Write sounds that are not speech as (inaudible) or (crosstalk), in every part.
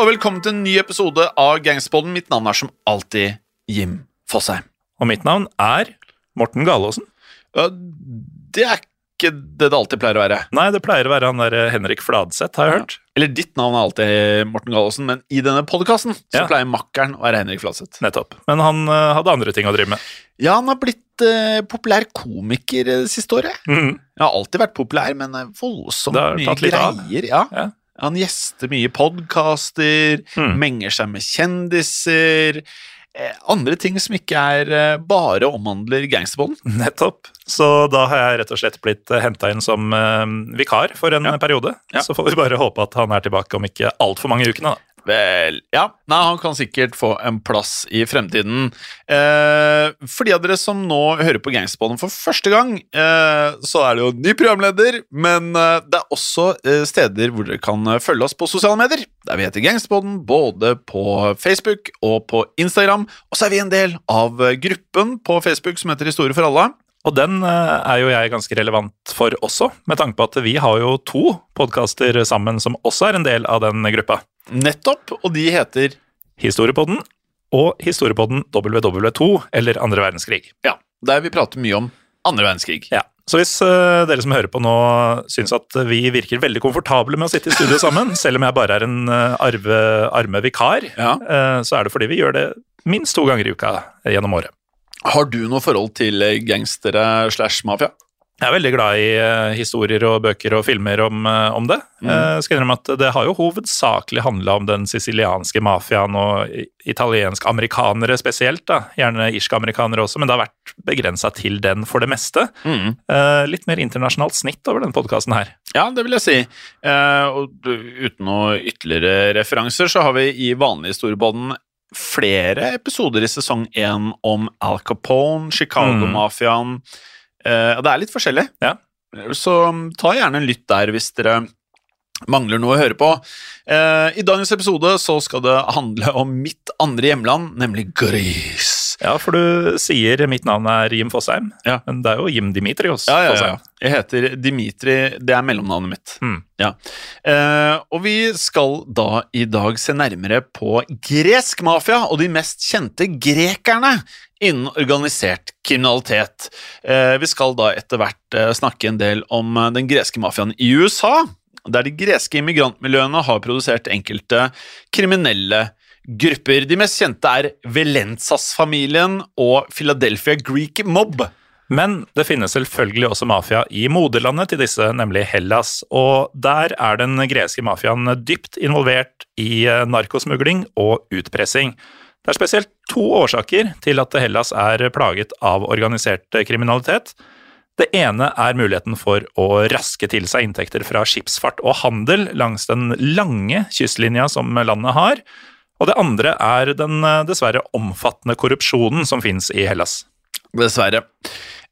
og velkommen til en ny episode av Gangsterpodden. Mitt navn er som alltid Jim Fosheim. Og mitt navn er Morten Galaasen. Det er ikke det det alltid pleier å være. Nei, det pleier å være han der Henrik Fladseth, har jeg hørt. Eller ditt navn er alltid Morten Galaasen, men i denne podkasten Ja. pleier makkeren å være Henrik Fladseth. Nettopp. Men han uh, hadde andre ting å drive med. Ja, han har blitt uh, populær komiker eh, det siste året. Mm. Jeg har alltid vært populær, men eh, voldsomt mye greier. Ja. Ja. Han gjester mye podkaster, Mm. menger seg med kjendiser. Eh, andre ting som ikke er eh, bare omhandler gangsterbånd. Nettopp. Så da har jeg rett og slett blitt henta inn som eh, vikar for en Ja. periode. Ja. Så får vi bare håpe at han er tilbake om ikke altfor mange ukene, da. Vel, ja. Nei, han kan sikkert få en plass i fremtiden. Eh, for de av dere som nå hører på Gangsterbollen for første gang, eh, så er det jo ny programleder, men eh, det er også eh, steder hvor dere kan eh, følge oss på sosiale medier. Der vi heter Gangsterbollen både på Facebook og på Instagram. Og så er vi en del av eh, gruppen på Facebook som heter Historie for alle. Og den er jo jeg ganske relevant for også, med tanke på at vi har jo to podkaster sammen som også er en del av den gruppa. Nettopp, og de heter Historiepodden og Historiepodden WW2, eller andre verdenskrig. Ja, der vi prater mye om andre verdenskrig. Ja. Så hvis uh, dere som hører på nå syns at vi virker veldig komfortable med å sitte i studio (laughs) sammen, selv om jeg bare er en uh, arve, arme vikar, Ja. uh, så er det fordi vi gjør det minst to ganger i uka gjennom året. Har du noe forhold til gangstere slash mafia? Jeg er veldig glad i eh, historier og bøker og filmer om, eh, om det. Mm. Eh, skal innrømme at Det har jo hovedsakelig handla om den sicilianske mafiaen og italienske italiensk-amerikanere spesielt. da, Gjerne irsk-amerikanere også, men det har vært begrensa til den for det meste. Mm. Litt mer internasjonalt snitt over denne podkasten her. Ja, det vil jeg si. Og uten noe ytterligere referanser, så har vi i vanlig historiebånden flere episoder i sesong én om Al Capone, Chicago-mafiaen. Eh, og det er litt forskjellig. Ja. Så um, ta gjerne en lytt der hvis dere mangler noe å høre på. Eh, I dagens episode så skal det handle om mitt andre hjemland, nemlig Greece. Ja, for du sier mitt navn er Jim Fosheim, Ja. men det er jo Jim Dimitrios Ja, ja, ja. Jeg heter Dimitri, det er mellomnavnet mitt. Mm. Ja. Eh, og vi skal da i dag se nærmere på gresk mafia og de mest kjente grekerne innen organisert kriminalitet. Eh, vi skal da etter hvert eh, snakke en del om eh, den greske mafiaen i USA, der de greske immigrantmiljøene har produsert enkelte kriminelle grupper. De mest kjente er Velenzas-familien og Philadelphia Greek Mob. Men det finnes selvfølgelig også mafia i moderlandet til disse, nemlig Hellas. Og der er den greske mafiaen dypt involvert i narkosmugling og utpressing. Det er spesielt to årsaker til at Hellas er plaget av organisert kriminalitet. Det ene er muligheten for å raske til seg inntekter fra skipsfart og handel langs den lange kystlinja som landet har. Og det andre er den eh, dessverre omfattende korrupsjonen som finnes i Hellas. Dessverre.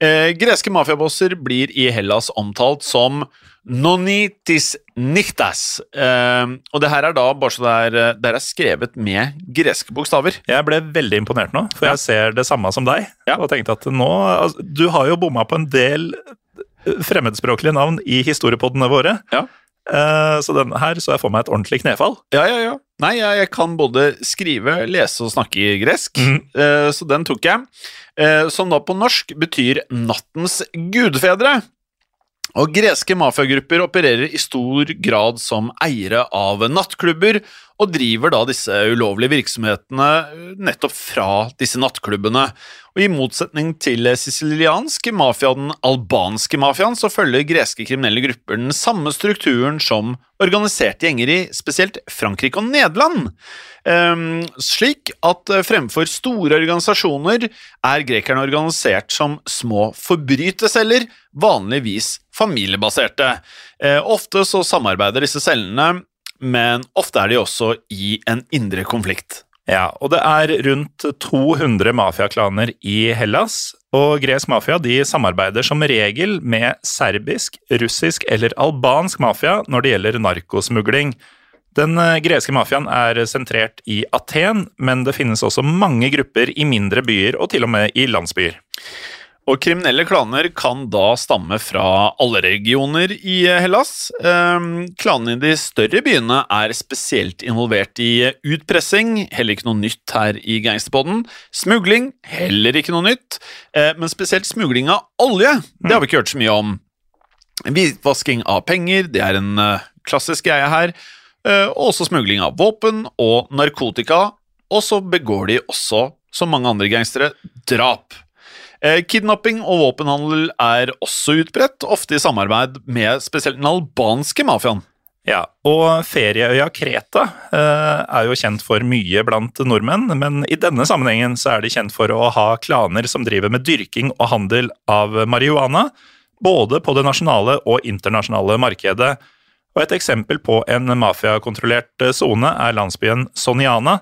Eh, greske mafiabosser blir i Hellas omtalt som nonitis nichtas. Eh, og det her er da bare så det er, det er skrevet med greske bokstaver. Jeg ble veldig imponert nå, for jeg ser det samme som deg. Ja. Og tenkte at nå altså, Du har jo bomma på en del eh, fremmedspråklige navn i historiepoddene våre. Ja. Uh, så den her så jeg for meg et ordentlig knefall. Ja, ja, ja. Nei, jeg, jeg kan både skrive, lese og snakke i gresk, mm. uh, så den tok jeg. Uh, som da på norsk betyr nattens gudfedre. Og greske mafiagrupper opererer i stor grad som eiere av nattklubber, og driver da disse ulovlige virksomhetene eh, nettopp fra disse nattklubbene. Og I motsetning til siciliansk mafia den albanske mafiaen, så følger greske kriminelle grupper den samme strukturen som organiserte gjenger i spesielt Frankrike og Nederland. Um, slik at eh, fremfor store organisasjoner er grekerne organisert som små forbryterceller, vanligvis familiebaserte. Uh, ofte så samarbeider disse cellene, men ofte er de også i en indre konflikt. Ja, og det er rundt 200 mafiaklaner i Hellas, og gresk mafia de samarbeider som regel med serbisk, russisk eller albansk mafia når det gjelder narkosmugling. Den eh, greske mafiaen er sentrert i Aten, men det finnes også mange grupper i mindre byer og til og med i landsbyer. Og kriminelle klaner kan da stamme fra alle regioner i Hellas. Ehm, Klanene i de større byene er spesielt involvert i utpressing, heller ikke noe nytt her i Gangsterpodden. Smugling, heller ikke noe nytt. Eh, Men spesielt smugling av olje, det har vi ikke hørt så mye om. Hvitvasking av penger, det er en eh, klassisk greie her. Eh, Og også smugling av våpen og narkotika. Og så begår de også, som mange andre gangstere, drap. Eh, Kidnapping og våpenhandel er også utbredt, ofte i samarbeid med spesielt den albanske mafiaen. Ja, og ferieøya Kreta eh, er jo kjent for mye blant nordmenn, men i denne sammenhengen så er de kjent for å ha klaner som driver med dyrking og handel av marihuana, både på det nasjonale og internasjonale markedet. Og et eksempel på en mafiakontrollert eh, sone er landsbyen Soniana.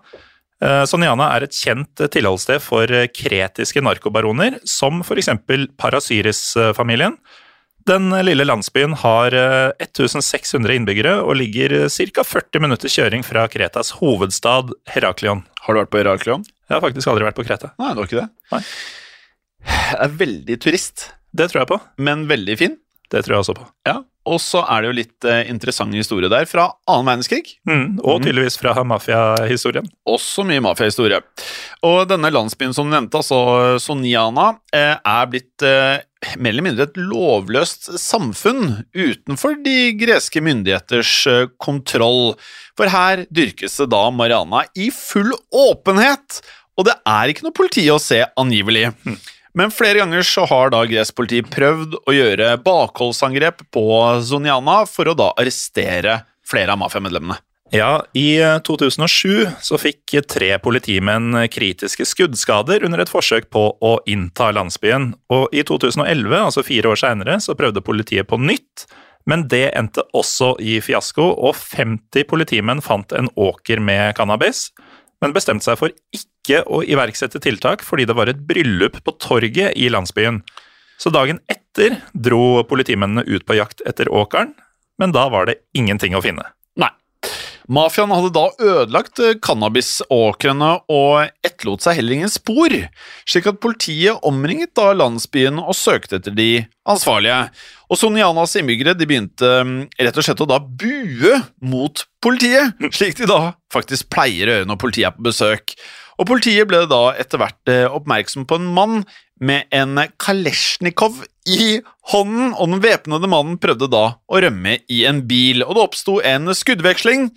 Eh, Soniana er et kjent tilholdssted for eh, kretiske narkobaroner, som f.eks. Parasyris-familien. Den lille landsbyen har eh, 1600 innbyggere og ligger ca. 40 minutters kjøring fra Kretas hovedstad Heraklion. Har du vært på Heraklion? Jeg har faktisk aldri vært på Kreta. Nei, det var ikke det. Nei. Jeg er veldig turist, Det tror jeg på. men veldig fin. Det tror jeg også på. Ja, Og så er det jo litt eh, interessant historie der fra annen verdenskrig. Mm, og tydeligvis fra mafiahistorien. Også mye mafiahistorie. Og denne landsbyen som du nevnte, altså Soniana, eh, er blitt eh, mer eller mindre et lovløst samfunn utenfor de greske myndigheters eh, kontroll. For her dyrkes det da mariana i full åpenhet, og det er ikke noe politi å se, angivelig. Men flere ganger så har da gresk politi prøvd å gjøre bakholdsangrep på Zoniana for å da arrestere flere av mafiamedlemmene. Ja, i eh, 2007 så fikk tre politimenn kritiske skuddskader under et forsøk på å innta landsbyen. Og i 2011, altså fire år seinere, så prøvde politiet på nytt. Men det endte også i fiasko, og 50 politimenn fant en åker med cannabis, men bestemte seg for ikke å iverksette tiltak fordi det var et bryllup på torget i landsbyen. Så dagen etter dro politimennene ut på jakt etter åkeren, men da var det ingenting å finne. Nei. Mafiaen hadde da ødelagt eh, cannabisåkrene og etterlot seg heller ingen spor, slik at politiet omringet da landsbyen og søkte etter de ansvarlige. Og Sonianas innbyggere de begynte mm, rett og slett å da bue mot politiet, slik de da faktisk pleier å gjøre når politiet er på besøk. Og Politiet ble da etter hvert eh, oppmerksom på en mann med en Kalesjnikov i hånden, og den væpnede mannen prøvde da å rømme i en bil. Og det oppsto en skuddveksling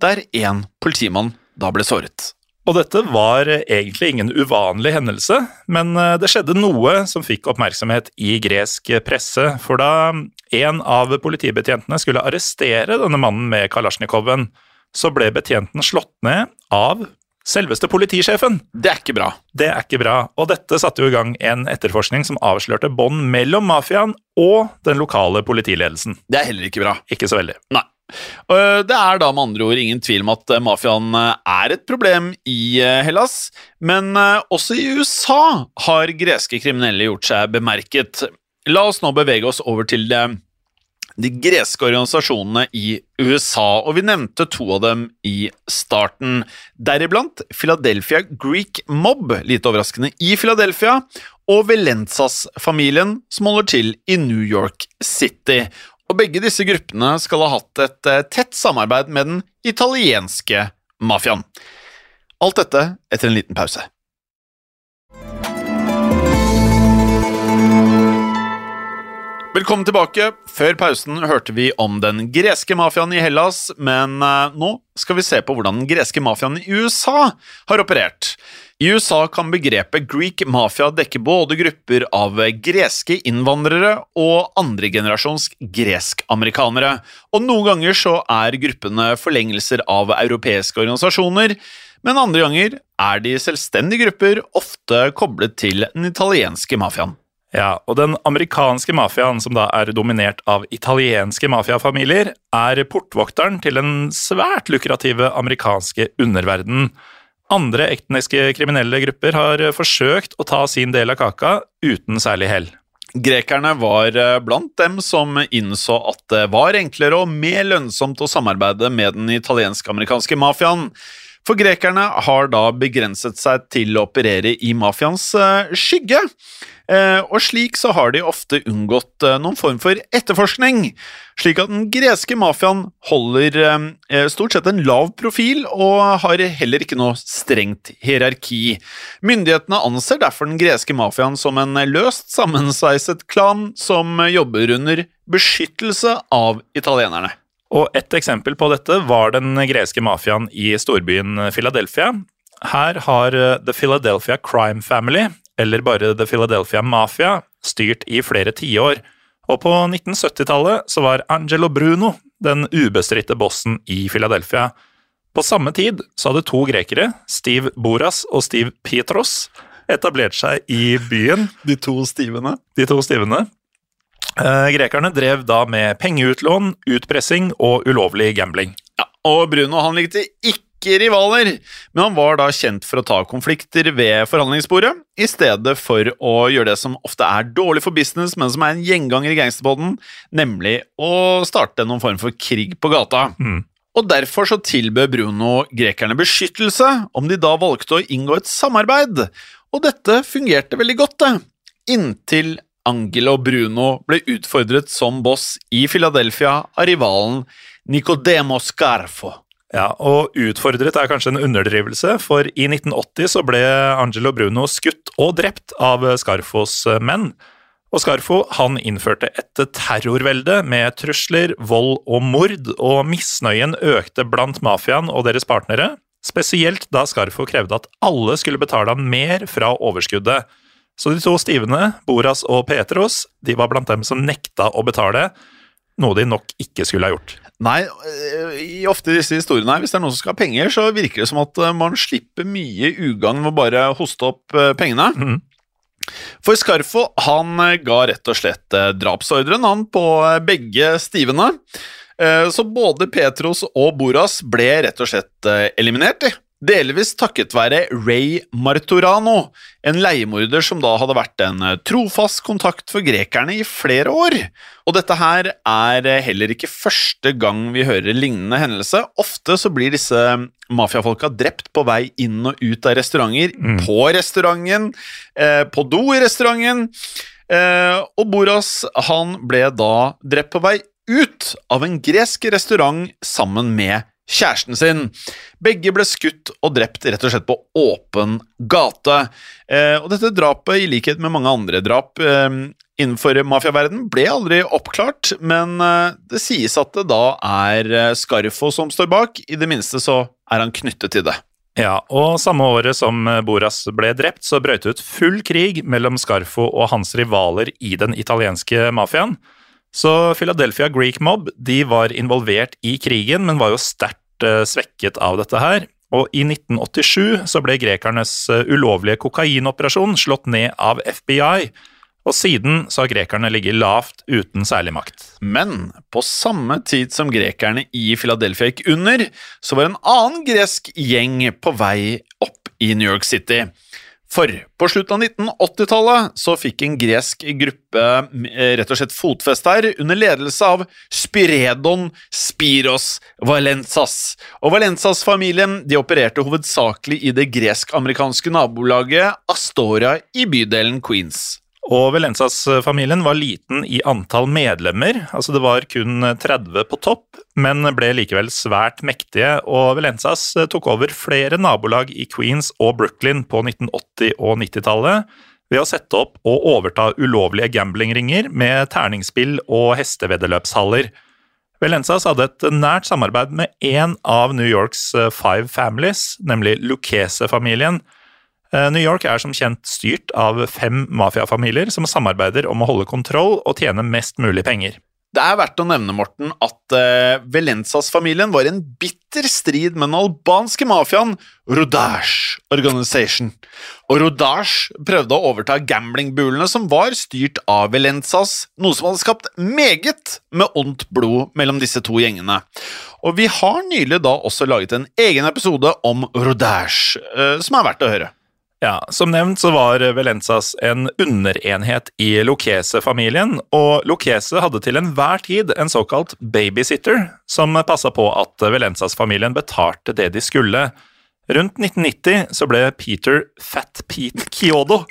der én politimann da ble såret. Og dette var egentlig ingen uvanlig hendelse, men eh, det skjedde noe som fikk oppmerksomhet i gresk presse. For da en av politibetjentene skulle arrestere denne mannen med kalasjnikoven, så ble betjenten slått ned av selveste politisjefen. Det er ikke bra. Det er ikke bra, og dette satte jo i gang en etterforskning som avslørte bånd mellom mafiaen og den lokale politiledelsen. Det er heller ikke bra. Ikke så veldig. Nei. Det er da med andre ord ingen tvil om at eh, mafiaen eh, er et problem i Hellas, men også i USA har greske kriminelle gjort seg bemerket. La oss nå bevege oss over til det de greske organisasjonene i USA, og vi nevnte to av dem i starten. Deriblant Philadelphia Greek Mob, lite overraskende, i Philadelphia, og Velenzas-familien, som holder til i New York City. Og begge disse gruppene skal ha hatt et eh, tett samarbeid med den italienske mafiaen. Alt dette etter en liten pause. Velkommen tilbake. Før pausen hørte vi om den greske mafiaen i Hellas, men eh, nå skal vi se på hvordan den greske mafiaen i USA har operert. I USA kan begrepet Greek mafia dekke både grupper av greske innvandrere og andregenerasjons gresk-amerikanere, og noen ganger så er gruppene forlengelser av europeiske organisasjoner, men andre ganger er de selvstendige grupper, ofte koblet til den italienske mafiaen. Ja, og den amerikanske mafiaen, som da er dominert av italienske mafiafamilier, er portvokteren til den svært lukrative amerikanske underverdenen. Andre etniske kriminelle grupper har forsøkt å ta sin del av kaka uten særlig hell. Grekerne var eh, blant dem som innså at det var enklere og mer lønnsomt å samarbeide med den italiensk-amerikanske mafiaen. For grekerne har da begrenset seg til å operere i mafiaens eh, skygge. Eh, og slik så har de ofte unngått eh, noen form for etterforskning, slik at den greske mafiaen holder stort sett en lav profil og har heller ikke noe strengt hierarki. Myndighetene anser derfor den greske mafiaen som en løst sammensveiset klan som jobber under beskyttelse av italienerne. Og Et eksempel på dette var den greske mafiaen i storbyen Philadelphia. Her har The Philadelphia Crime Family eller bare The Philadelphia Mafia, styrt i flere tiår, og på 1970-tallet så var Angelo Bruno den ubestridte bossen i Philadelphia. På samme tid så hadde to grekere, Steve Boras og Steve Pietros, etablert seg i byen. De to stivene? De to stivene. Eh, grekerne drev da med pengeutlån, utpressing og ulovlig gambling. Ja, og Bruno han likte ikke ikke rivaler, men han var da kjent for å ta konflikter ved forhandlingsbordet, i stedet for å gjøre det som ofte er dårlig for business, men som er en gjenganger i gangsterboden, nemlig å starte noen form for krig på gata. Mm. Og Derfor så tilbød Bruno grekerne beskyttelse om de da valgte å inngå et samarbeid, og dette fungerte veldig godt, det, inntil Angelo Bruno ble utfordret som boss i Philadelphia av rivalen Nicodemo Scarfo. Ja, og utfordret er kanskje en underdrivelse, for i 1980 så ble Angelo Bruno skutt og drept av Scarfos menn. Og Scarfo han innførte et terrorvelde med trusler, vold og mord, og misnøyen økte blant mafiaen og deres partnere, spesielt da Scarfo krevde at alle skulle betale han mer fra overskuddet. Så de to stivene, Boras og Petros, de var blant dem som nekta å betale, noe de nok ikke skulle ha gjort. Nei, eh, i ofte disse historiene her, hvis det er noen som skal ha penger, så virker det som at eh, man slipper mye ugagn med å bare hoste opp eh, pengene. Mm. For Scarfo han ga rett og slett drapsordren han på begge stivene. Så både Petros og Boras ble rett og slett eliminert. Delvis takket være Ray Martorano, en leiemorder som da hadde vært en eh, trofast kontakt for grekerne i flere år. Og dette her er eh, heller ikke første gang vi hører lignende hendelse. Ofte så blir disse mafiafolka drept på vei inn og ut av restauranter, på restauranten, eh, på do i restauranten. Eh, og Boras han ble da drept på vei ut av en gresk restaurant sammen med kjæresten sin. Begge ble skutt og drept rett og slett på åpen gate. Eh, og dette drapet, i likhet med mange andre drap eh, innenfor mafiaverdenen, ble aldri oppklart, men eh, det sies at det da er Scarfo som står bak. I det minste så er han knyttet til det. Ja, og samme året som Boras ble drept, så brøt det ut full krig mellom Scarfo og hans rivaler i den italienske mafiaen. Så Philadelphia Greek Mob de var involvert i krigen, men var jo sterkt eh, svekket av dette her. Og i 1987 så ble grekernes eh, ulovlige kokainoperasjon slått ned av FBI. Og siden så har grekerne ligget lavt uten særlig makt. Men på samme tid som grekerne i Philadelphia gikk under, så var en annen gresk gjeng på vei opp i New York City. For på slutten av 1980-tallet så fikk en gresk gruppe eh, rett og slett fotfeste her, under ledelse av Spiredon Spiros Valensas. Og Valensas-familien de opererte hovedsakelig i det gresk-amerikanske nabolaget Astoria i bydelen Queens. Og Velenzas-familien var liten i antall medlemmer, altså det var kun 30 på topp, men ble likevel svært mektige, og Velenzas tok over flere nabolag i Queens og Brooklyn på 1980- og 90-tallet ved å sette opp og overta ulovlige gamblingringer med terningspill og hesteveddeløpshaller. Velenzas hadde et nært samarbeid med én av New Yorks Five Families, nemlig Lucchese-familien, Eh, New York er som kjent styrt av fem mafiafamilier som samarbeider om å holde kontroll og tjene mest mulig penger. Det er verdt å nevne, Morten, at uh, Velenzas-familien var i en bitter strid med den albanske mafiaen Rodash Organization. Og Rodash prøvde å overta gamblingbulene som var styrt av Velenzas, noe som hadde skapt meget med ondt blod mellom disse to gjengene. Og vi har nylig da også laget en egen episode om Rodash, uh, som er verdt å høre. Ja, Som nevnt så var Velenzas en underenhet i Lucchese-familien, og Lucchese hadde til enhver tid en såkalt babysitter, som passa på at Velenzas-familien betalte det de skulle. Rundt 1990 så ble Peter Fat Pete Kiodo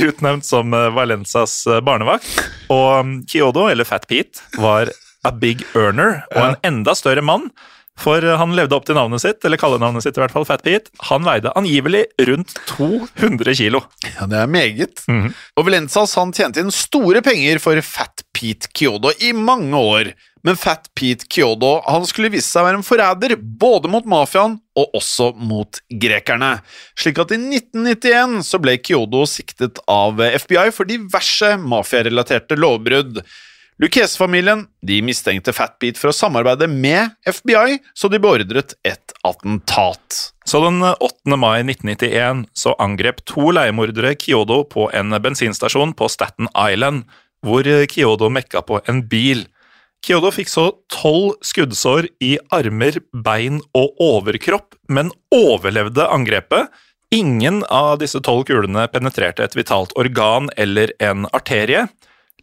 utnevnt som Valenzas barnevakt, og Kiodo, eller Fat Pete, var a big earner og en enda større mann for han levde opp til navnet sitt, eller kallenavnet sitt i hvert fall, Fat Pete. Han veide angivelig rundt 200 kilo. Ja, det er meget. Mm -hmm. Og Valenzas han tjente inn store penger for Fat Pete Kyodo i mange år. Men Fat Pete Kyodo han skulle vise seg å være en forræder både mot mafiaen og også mot grekerne. Slik at i 1991 så ble Kyodo siktet av FBI for diverse mafiarelaterte lovbrudd. Lucchese-familien mistenkte Fatbeat for å samarbeide med FBI, så de beordret et attentat. Så den 8. mai 1991 så angrep to leiemordere Kyodo på en bensinstasjon på Staten Island, hvor Kyodo mekka på en bil. Kyodo fikk så tolv skuddsår i armer, bein og overkropp, men overlevde angrepet. Ingen av disse tolv kulene penetrerte et vitalt organ eller en arterie.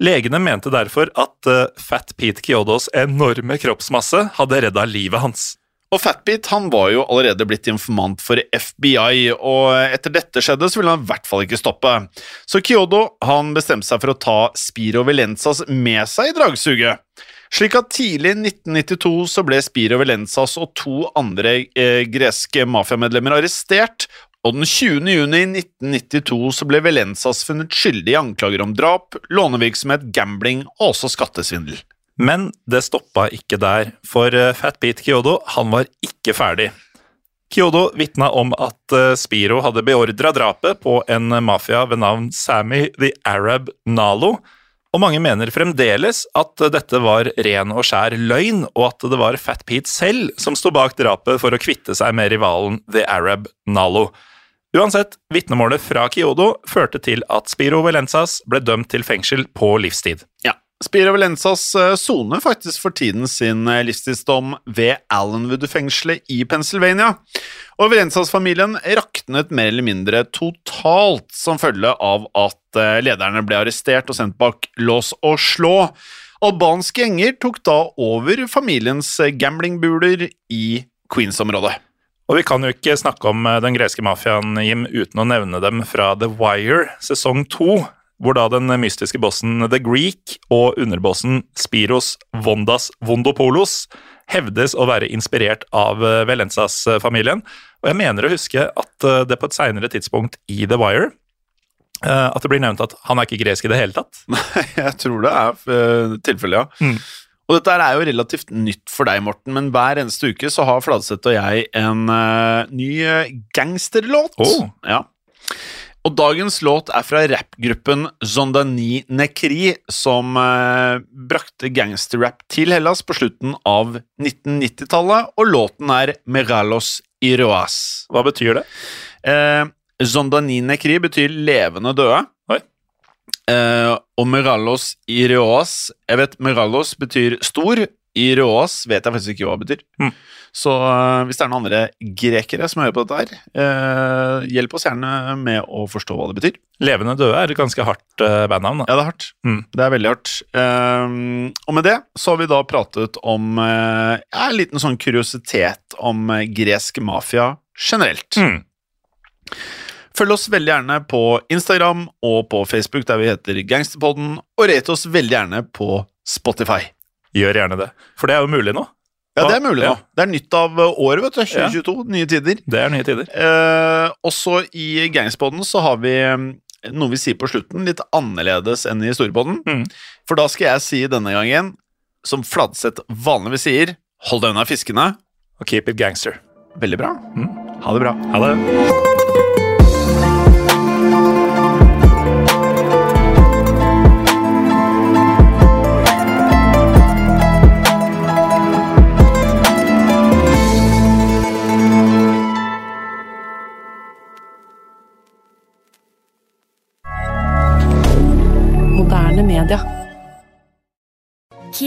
Legene mente derfor at uh, Fat Pete Kyodos enorme kroppsmasse hadde redda livet hans. Og Fatbeat han var jo allerede blitt informant for FBI, og etter dette skjedde, så ville han i hvert fall ikke stoppe. Så Kyodo han bestemte seg for å ta Spiro Velenzas med seg i dragsuget. Slik at tidlig i 1992 så ble Spiro Velenzas og to andre eh, greske mafiamedlemmer arrestert og den 20. juni 1992 så ble Velenzas funnet skyldig i anklager om drap, lånevirksomhet, gambling og også skattesvindel. Men det stoppa ikke der, for eh, Fat Pete Kyodo han var ikke ferdig. Kyodo vitna om at eh, Spiro hadde beordra drapet på en mafia ved navn Sammy the Arab Nalo, og mange mener fremdeles at dette var ren og skjær løgn, og at det var Fat Pete selv som sto bak drapet for å kvitte seg med rivalen The Arab Nalo. Uansett, vitnemålet fra Kyodo førte til at Spiro Velenzas ble dømt til fengsel på livstid. Ja, Spiro Valenzas eh, soner faktisk for tiden sin eh, livstidsdom ved Allenwood-fengselet i Pennsylvania. Og Valenzas-familien raknet mer eller mindre totalt som følge av at eh, lederne ble arrestert og sendt bak lås og slå. Albanske gjenger tok da over familiens gamblingbuler i Queens-området. Og vi kan jo ikke snakke om eh, den greske mafiaen, Jim, uten å nevne dem fra The Wire sesong to, hvor da den mystiske bossen The Greek og underbossen Spiros Vondas Vondopoulos hevdes å være inspirert av eh, Velenzas-familien. Og jeg mener å huske at eh, det på et seinere tidspunkt i The Wire at det blir nevnt at han er ikke gresk i det hele tatt. (laughs) Nei, Jeg tror det er tilfellet, ja. Mm. Og dette er jo relativt nytt for deg, Morten, men hver eneste uke så har Fladseth og jeg en uh, ny eh, gangsterlåt. Oh. Ja. Og dagens låt er fra rappgruppen Zondani Nekri, som eh, brakte gangsterrap til Hellas på slutten av 1990-tallet, og låten er Meralos Iroas. Hva betyr det? Eh, Zondani Nekri betyr levende døde. Eh, og Meralos Ireoas Jeg vet Merallos betyr stor. Ireoas vet jeg faktisk ikke hva det betyr. Mm. Så eh, hvis det er noen andre grekere som hører på dette her, eh, hjelp oss gjerne med å forstå hva det betyr. Levende døde er et ganske hardt eh, bandnavn. Ja, det er hardt. Mm. Det er veldig hardt. Eh, og med det så har vi da pratet om eh, en liten sånn kuriositet om eh, gresk mafia generelt. Mm. Følg oss veldig gjerne på Instagram og på Facebook, der vi heter Gangsterpodden, og rate oss veldig gjerne på Spotify. Gjør gjerne det. For det er jo mulig nå. Ja, det er mulig nå. Ja. Det er nytt av året, vet du. 2022. Nye tider. Det er nye tider. Eh, også i Gangsterpodden så har vi eh, noe vi sier på slutten, litt annerledes enn i Storepodden. Mm. For da skal jeg si denne gangen, som Fladseth vanligvis sier, hold deg unna fiskene. Og keep it gangster. Veldig bra. Mm. Ha det bra. Ha det.